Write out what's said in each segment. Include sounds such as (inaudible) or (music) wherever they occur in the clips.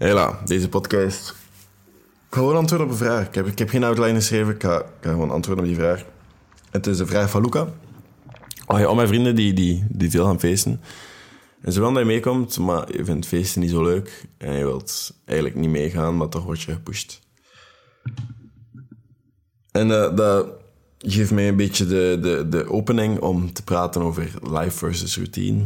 Hela, deze podcast. Ik ga gewoon antwoorden op een vraag. Ik heb, ik heb geen outline geschreven, ik ga, gewoon antwoorden op die vraag. Het is een vraag van Luca. Oh ja, al mijn vrienden die, die, die veel gaan feesten. En willen dat je meekomt, maar je vindt feesten niet zo leuk. En je wilt eigenlijk niet meegaan, maar toch word je gepusht. En dat, dat geeft mij een beetje de, de, de opening om te praten over life versus routine.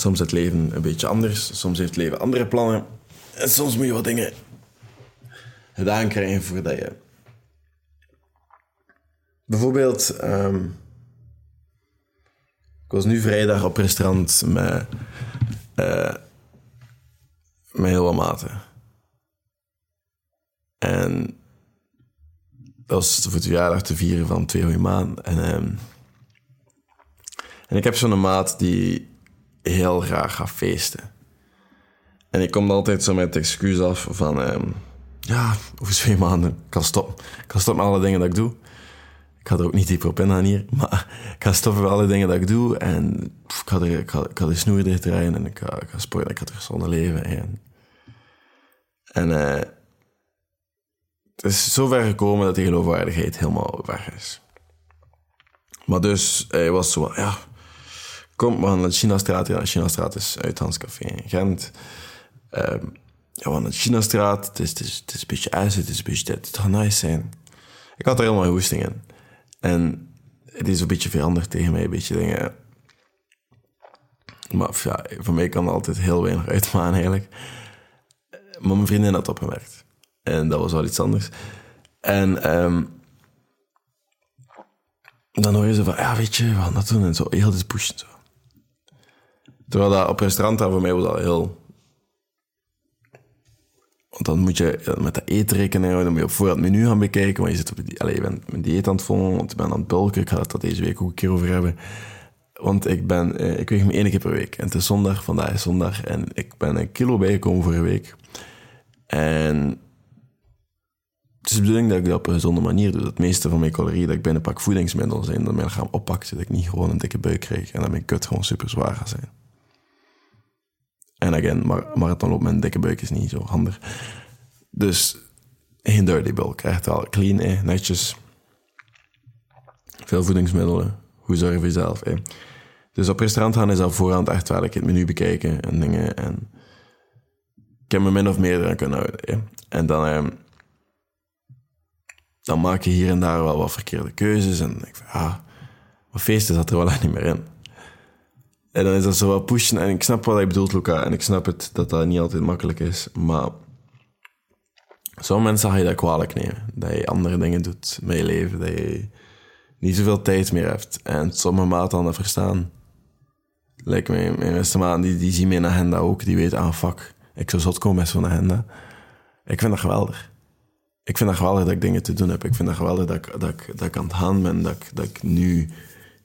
Soms is het leven een beetje anders, soms heeft het leven andere plannen. En soms moet je wat dingen gedaan krijgen voordat je... Bijvoorbeeld, ehm, ik was nu vrijdag op restaurant met, eh met heel wat maten. En dat was voor het verjaardag te vieren van twee goede maan. En, ehm, en ik heb zo'n maat die heel graag gaat feesten. En ik kom altijd zo met het excuus af van... ehm, ja, over twee maanden ik kan stoppen. Ik kan stoppen met alle dingen dat ik doe. Ik ga er ook niet dieper op ingaan hier. (laughs) Maar ik ga stoppen met alle dingen dat ik doe. En ik ga, er, ik ga, ik ga de snoer dicht draaien. En ik ga, ik ga sporten. Ik ga terug zonder leven. En, en eh, het is zover gekomen dat die geloofwaardigheid helemaal weg is. Maar dus, hij was zo, ja, kom, gaan naar de Chinastraat. Ja, Chinastraat is uit Café in Gent. Ehm, ja, naar de Chinastraat. Het is, het, is, het is een beetje ijs, het is een beetje dit. Het gaat nice zijn. Ik had er helemaal hoesting in. En het is een beetje veranderd tegen mij, een beetje dingen. Maar ja, voor mij kan er altijd heel weinig uitmaan eigenlijk. Maar mijn vriendin had opgemerkt. En dat was wel iets anders. En ehm, dan hoor je ze van, ja, weet je, we gaan dat doen. En zo, heel dit pushen. Zo. Terwijl dat op restaurant voor mij was dat heel... Want dan moet je met dat eten rekening houden. Dan moet je op voorhand het menu gaan bekijken. Want je, zit op die, allez, je bent mijn dieet aan het volgen. Want ik ben aan het bulken. Ik ga het dat deze week ook een keer over hebben. Want ik ben... eh, Ik weeg me één keer per week. En het is zondag. Vandaag is zondag. En ik ben een kilo bijgekomen vorige week. En het is de bedoeling dat ik dat op een gezonde manier doe. Dat het meeste van mijn calorieën dat ik binnenpak voedingsmiddelen zijn. Dat mijn lichaam oppakt, zodat ik niet gewoon een dikke buik krijg. En dat mijn kut gewoon super zwaar gaat zijn. En again, maar marathonloop met een dikke buik is niet zo handig. Dus geen dirty bulk. Echt wel clean, eh, netjes. Veel voedingsmiddelen. Hoe zorg je voor jezelf? Eh. Dus op restaurant gaan is al voorhand echt wel het menu bekijken en dingen. En ik heb me min of meer eraan kunnen houden. eh. En dan... dan maak je hier en daar wel wat verkeerde keuzes. En ik van, ja, maar feesten zat er wel echt niet meer in. En dan is dat zo wat pushen. En ik snap wat je bedoelt, Luca. En ik snap het, dat dat niet altijd makkelijk is. Maar sommige mensen ga je dat kwalijk nemen. Dat je andere dingen doet met je leven. Dat je niet zoveel tijd meer hebt. En sommige maten dat verstaan. Lijkt me, mijn beste maat, die, die zien mijn agenda ook. Die weet, ah, fuck, ik zou zot komen met zo'n agenda. Ik vind dat geweldig ik vind dat geweldig dat ik dingen te doen heb. Ik vind dat geweldig dat ik, dat ik, dat ik aan het gaan ben. Dat ik, dat ik nu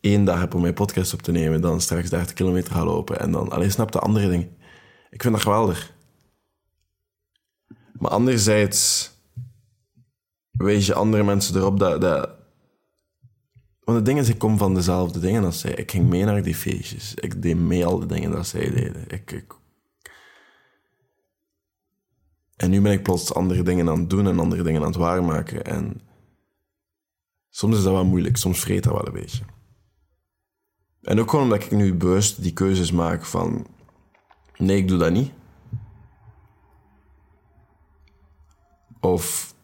één dag heb om mijn podcast op te nemen. Dan straks 30 kilometer ga lopen. En dan alleen snap de andere dingen. Ik vind dat geweldig. Maar anderzijds wees je andere mensen erop dat... dat want het ding is, ik kom van dezelfde dingen als zij. Ik ging mee naar die feestjes. Ik deed mee al de dingen dat zij deden. Ik, ik, en nu ben ik plots andere dingen aan het doen en andere dingen aan het waarmaken. En soms is dat wel moeilijk, soms vreet dat wel een beetje. En ook gewoon omdat ik nu bewust die keuzes maak van... Nee, ik doe dat niet. Of...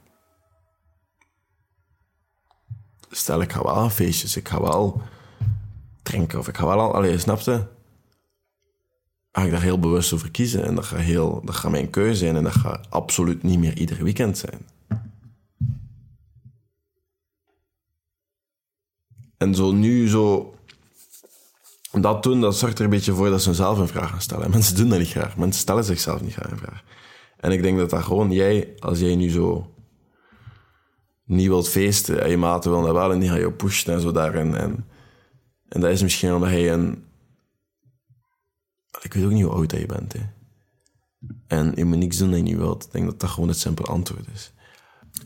Stel, ik ga wel feestjes, ik ga wel drinken of ik ga wel al... Allee, snapte? ga ik daar heel bewust over kiezen. En dat gaat, heel, dat mijn keuze zijn. En dat gaat absoluut niet meer ieder weekend zijn. En zo nu zo... Dat doen, dat zorgt er een beetje voor dat ze zelf een vraag gaan stellen. Mensen doen dat niet graag. Mensen stellen zichzelf niet graag een vraag. En ik denk dat dat gewoon jij, als jij nu zo niet wilt feesten en je maten willen dat wel en die gaan je pushen en zo daarin. En, en dat is misschien omdat hij een ik weet ook niet hoe oud dat je bent. Hè. En je moet niks doen dat je niet wilt. Ik denk dat dat gewoon het simpele antwoord is.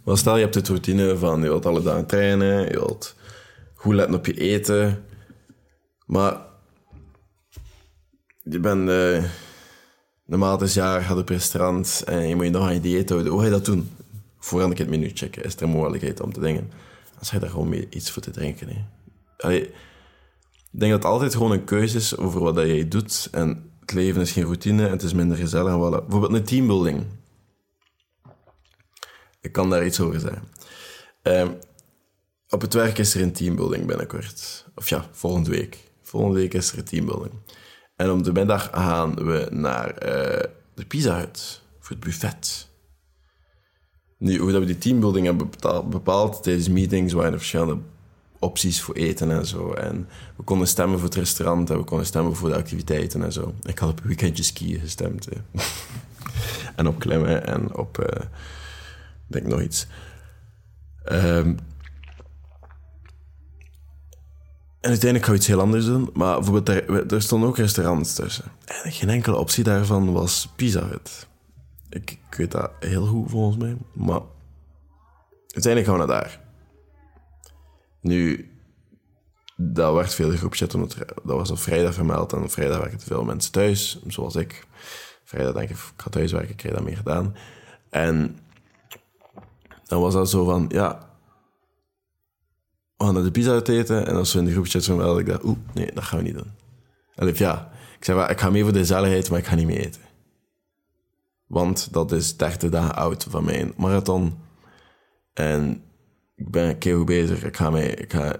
Maar stel je hebt het routine van je wilt alle dagen trainen, je wilt goed letten op je eten. Maar je bent, eh, normaal het jaar, gaat op restaurant en je moet je nog aan je dieet houden. Hoe ga je dat doen? Voordat ik het menu checken, is er een mogelijkheid om te dingen. Als je daar gewoon mee iets voor te drinken. Hè. Ik denk dat het altijd gewoon een keuze is over wat dat jij doet. En het leven is geen routine en het is minder gezellig. Voilà. Bijvoorbeeld een teambuilding. Ik kan daar iets over zeggen. Ehm, op het werk is er een teambuilding binnenkort. Of ja, volgende week. Volgende week is er een teambuilding. En om de middag gaan we naar uh, de Pizza Hut voor het buffet. Nu, hoe dat we die teambuilding hebben bepaald tijdens meetings waren er verschillende opties voor eten en zo. En we konden stemmen voor het restaurant en we konden stemmen voor de activiteiten en zo. Ik had op weekendje skiën gestemd. (laughs) en op klimmen en op, uh, denk nog iets. Um, en uiteindelijk gaan we iets heel anders doen. Maar bijvoorbeeld, er, er stonden ook restaurants tussen. En geen enkele optie daarvan was Pizza Hut. Ik, ik weet dat heel goed volgens mij. Maar uiteindelijk gaan we naar daar. Nu, dat werd veel groepchat, omdat dat was op vrijdag vermeld. En op vrijdag werken veel mensen thuis, zoals ik. Vrijdag denk ik, ik ga thuiswerken, ik krijg dat meer gedaan. En dan was dat zo van, ja, we gaan naar de pizza uit eten. En als we in de groepchat zo wel, ik dacht, oeh, nee, dat gaan we niet doen. En ja, ik zei, ik ga mee voor de gezelligheid, maar ik ga niet mee eten. Want dat is 30 dagen oud van mijn marathon. En ik ben een keer bezig. Ik ga, mij, ik, ga,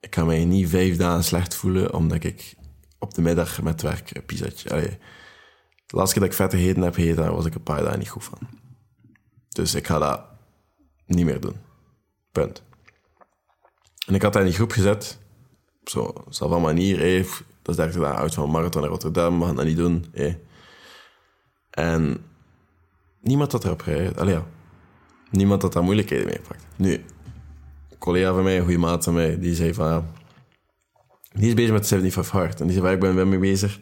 ik ga mij niet vijf dagen slecht voelen, omdat ik op de middag met werk een pizzatje... Allee, de laatste keer dat ik vette gegeten heb gegeten, was ik een paar dagen niet goed van. Dus ik ga dat niet meer doen. Punt. En ik had dat in die groep gezet. Zo, zo van manier, hé, dat is 30 dagen uit van marathon in Rotterdam, we gaan dat niet doen. Hé. En niemand had erop gereageerd. Ja. Niemand had daar moeilijkheden mee gepakt. Nu, een collega van mij, een goede maat van mij, die zei van, ja, die is bezig met 75 Hard. En die zei ik ben er mee bezig.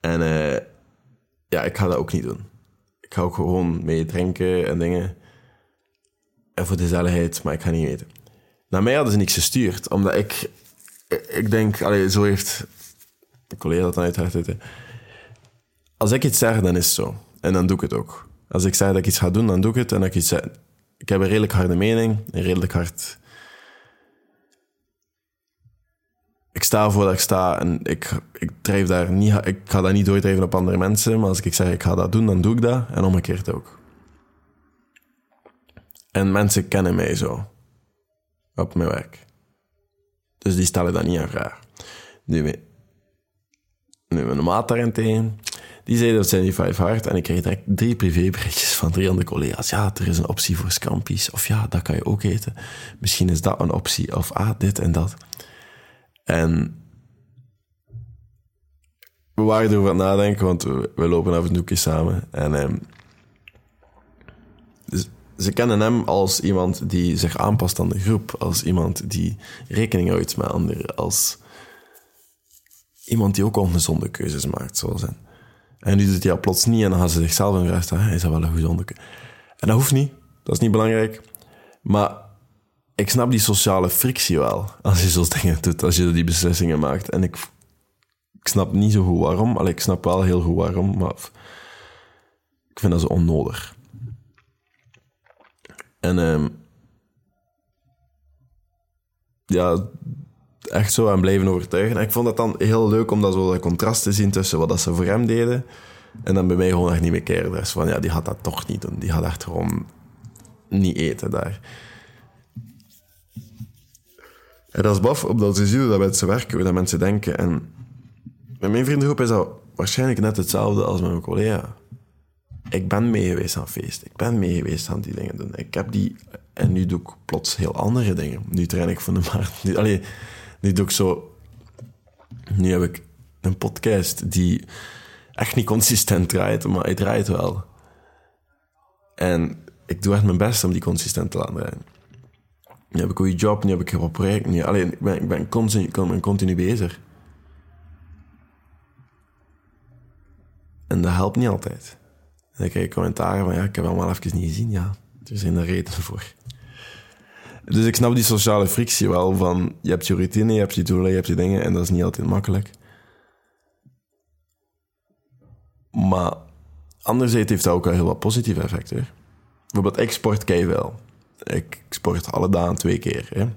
En uh, ja, ik ga dat ook niet doen. Ik ga ook gewoon mee drinken en dingen. En voor de gezelligheid, maar ik ga niet eten. Naar mij hadden ze niks gestuurd, omdat ik... Ik denk, allee, zo heeft... Een collega dat dan uiteraard Als ik iets zeg, dan is het zo. En dan doe ik het ook. Als ik zeg dat ik iets ga doen, dan doe ik het. En dat ik zeg... Ik heb een redelijk harde mening, een redelijk hard... Ik sta voor dat ik sta en ik, ik, drijf daar niet, ik ga dat niet doordrijven op andere mensen. Maar als ik zeg ik ga dat doen, dan doe ik dat. En omgekeerd ook. En mensen kennen mij zo op mijn werk. Dus die stellen dat niet aan vraag. Nu, nu mijn maat daarentegen, die zei dat zijn die vijf hard. En ik kreeg direct drie privéberichtjes van drie andere collega's. Ja, er is een optie voor scampi's. Of ja, dat kan je ook eten. Misschien is dat een optie. Of ah, dit en dat. En we waren erover aan het nadenken, want we, lopen af en toe samen. En dus ze kennen hem als iemand die zich aanpast aan de groep, als iemand die rekening houdt met anderen, als iemand die ook ongezonde keuzes maakt, zoals hem. En nu doet hij dat plots niet en dan gaan ze zichzelf in rust. Hij is wel een gezonde keuze. En dat hoeft niet, dat is niet belangrijk. Maar ik snap die sociale frictie wel, als je zo'n dingen doet, als je die beslissingen maakt. En ik, ik snap niet zo goed waarom, Allee, ik snap wel heel goed waarom, maar ik vind dat zo onnodig. En um, ja, echt zo aan blijven overtuigen. En ik vond dat dan heel leuk om dat zo dat contrast te zien tussen wat dat ze voor hem deden en dan bij mij gewoon echt niet meer keren. Dus van ja, die had dat toch niet doen. Die had echt gewoon niet eten daar. En dat is baf, omdat ze zien dat mensen werken, hoe dat mensen denken. En met mijn vriendengroep is dat waarschijnlijk net hetzelfde als met mijn collega ik ben mee geweest aan feest. Ik ben mee geweest aan die dingen doen. Ik heb die... En nu doe ik plots heel andere dingen. Nu train ik voor de (laughs) markt. Nu, nu doe ik zo... Nu heb ik een podcast die echt niet consistent draait, maar hij draait wel. En ik doe echt mijn best om die consistent te laten draaien. Nu heb ik een goede job, nu heb ik een project. Nu, alleen, ik ben, ik ben, ben continu bezig. En dat helpt niet altijd. Dan krijg ik commentaren van, ja, ik heb allemaal even niet gezien. Ja, er zijn er redenen voor. Dus ik snap die sociale frictie wel van, je hebt je routine, je hebt je doelen, je hebt je dingen, en dat is niet altijd makkelijk. Maar anderzijds heeft dat ook wel heel wat positieve effecten. Bijvoorbeeld, ik sport wel. Ik sport alle dagen twee keer. Hè.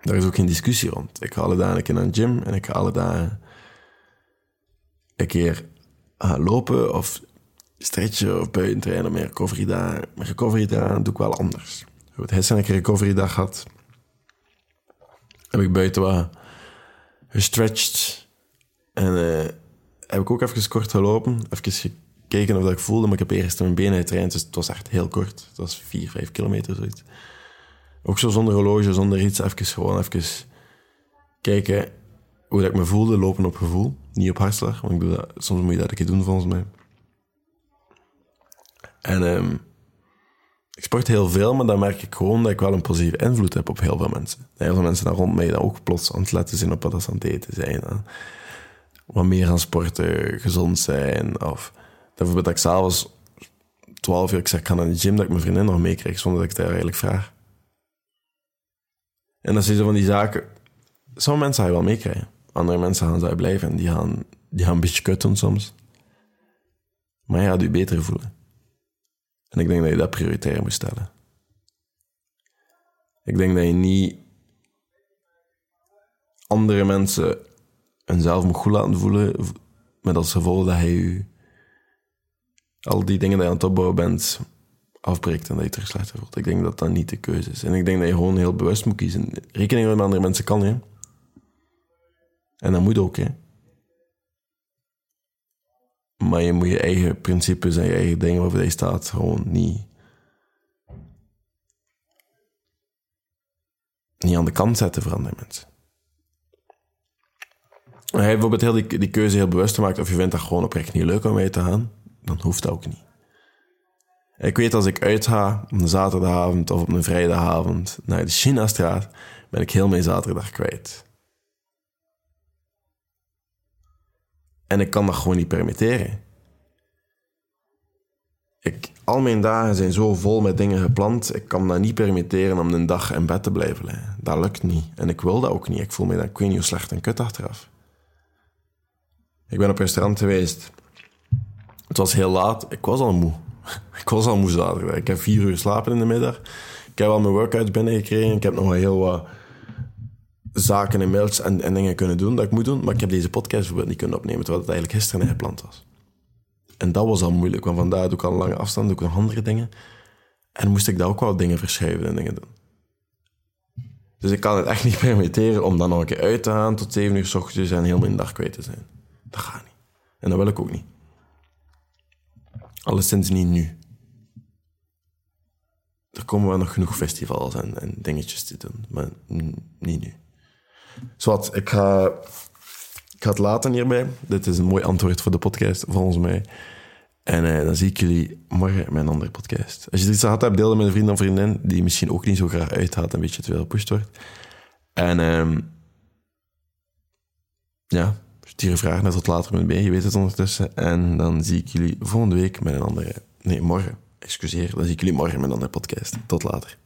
Daar is ook geen discussie rond. Ik ga alle dagen een keer naar de gym en ik ga alle dagen een keer gaan lopen of stretchen of buiten trainen met recovery dagen. Met recovery dagen doe ik wel anders. Goed, gisteren heb ik een recovery dag gehad. Heb ik buiten wat gestretched. En uh, heb ik ook even kort gelopen. Even gekeken of dat ik voelde, maar ik heb eerst mijn benen getraind. Dus het was echt heel kort. Het was 4, 5 kilometer zoiets. Ook zo zonder horloge, zonder iets. Even gewoon even kijken hoe dat ik me voelde. Lopen op gevoel, niet op hartslag. Want ik doe dat, soms moet je dat een keer doen volgens mij. En um, ik sport heel veel, maar dan merk ik gewoon dat ik wel een positieve invloed heb op heel veel mensen. Heel veel mensen daar rond mij dan ook plots aan het letten zijn op wat ze aan het eten zijn. Hè. Wat meer aan sporten, gezond zijn. Of bijvoorbeeld dat ik s'avonds 12 uur ik zeg, ga naar de gym, dat ik mijn vriendin nog meekrijg zonder dat ik het eigenlijk vraag. En dat zijn zo van die zaken. Sommige mensen ga je wel meekrijgen. Andere mensen gaan zij blijven en die gaan, die gaan een beetje kutten soms. Maar je gaat je beter voelen. En ik denk dat je dat prioritair moet stellen. Ik denk dat je niet andere mensen zelf moet goed laten voelen, met als gevolg dat je, je al die dingen die je aan het opbouwen bent, afbreekt en dat je terug slechter voelt. Ik denk dat dat niet de keuze is. En ik denk dat je gewoon heel bewust moet kiezen. Rekening met andere mensen kan, hè. En dat moet ook, hè. Maar je moet je eigen principes en je eigen dingen waarvoor je staat gewoon niet... niet aan de kant zetten voor andere mensen. Bijvoorbeeld heel die, die keuze heel bewust gemaakt of je vindt dat gewoon oprecht niet leuk om mee te gaan, dan hoeft dat ook niet. Ik weet als ik uitga op een zaterdagavond of op een vrijdagavond naar de China-straat, ben ik heel mijn zaterdag kwijt. En ik kan dat gewoon niet permitteren. Ik, al mijn dagen zijn zo vol met dingen gepland. Ik kan dat niet permitteren om een dag in bed te blijven liggen. Dat lukt niet. En ik wil dat ook niet. Ik voel me dan, ik weet niet hoe slecht en kut achteraf. Ik ben op een restaurant geweest. Het was heel laat. Ik was al moe. (laughs) Ik was al moe zaterdag. Ik heb vier uur slapen in de middag. Ik heb al mijn workouts binnengekregen. Ik heb nog wel heel wat zaken en mails en, en, dingen kunnen doen dat ik moet doen. Maar ik heb deze podcast bijvoorbeeld niet kunnen opnemen, terwijl het eigenlijk gisteren gepland was. En dat was al moeilijk, want vandaag doe ik al lange afstand, doe ik nog andere dingen. En moest ik daar ook wel dingen verschuiven en dingen doen. Dus ik kan het echt niet (laughs) permitteren om dan nog een keer uit te gaan tot zeven uur s ochtends en helemaal in de dag kwijt te zijn. Dat gaat niet. En dat wil ik ook niet. Alleszins niet nu. Er komen wel nog genoeg festivals en, en dingetjes te doen, maar niet nu. Zwat, ik ga, ik het laten hierbij. Dit is een mooi antwoord voor de podcast, volgens mij. En uh, dan zie ik jullie morgen met een andere podcast. Als je iets aan hebt, deel het met een vriend of vriendin die misschien ook niet zo graag uithaalt en een beetje te veel gepusht wordt. En um, ja, stuur een vraag naar tot later met B, je weet het ondertussen. En dan zie ik jullie volgende week met een andere... Nee, morgen. Excuseer, dan zie ik jullie morgen met een andere podcast. Tot later.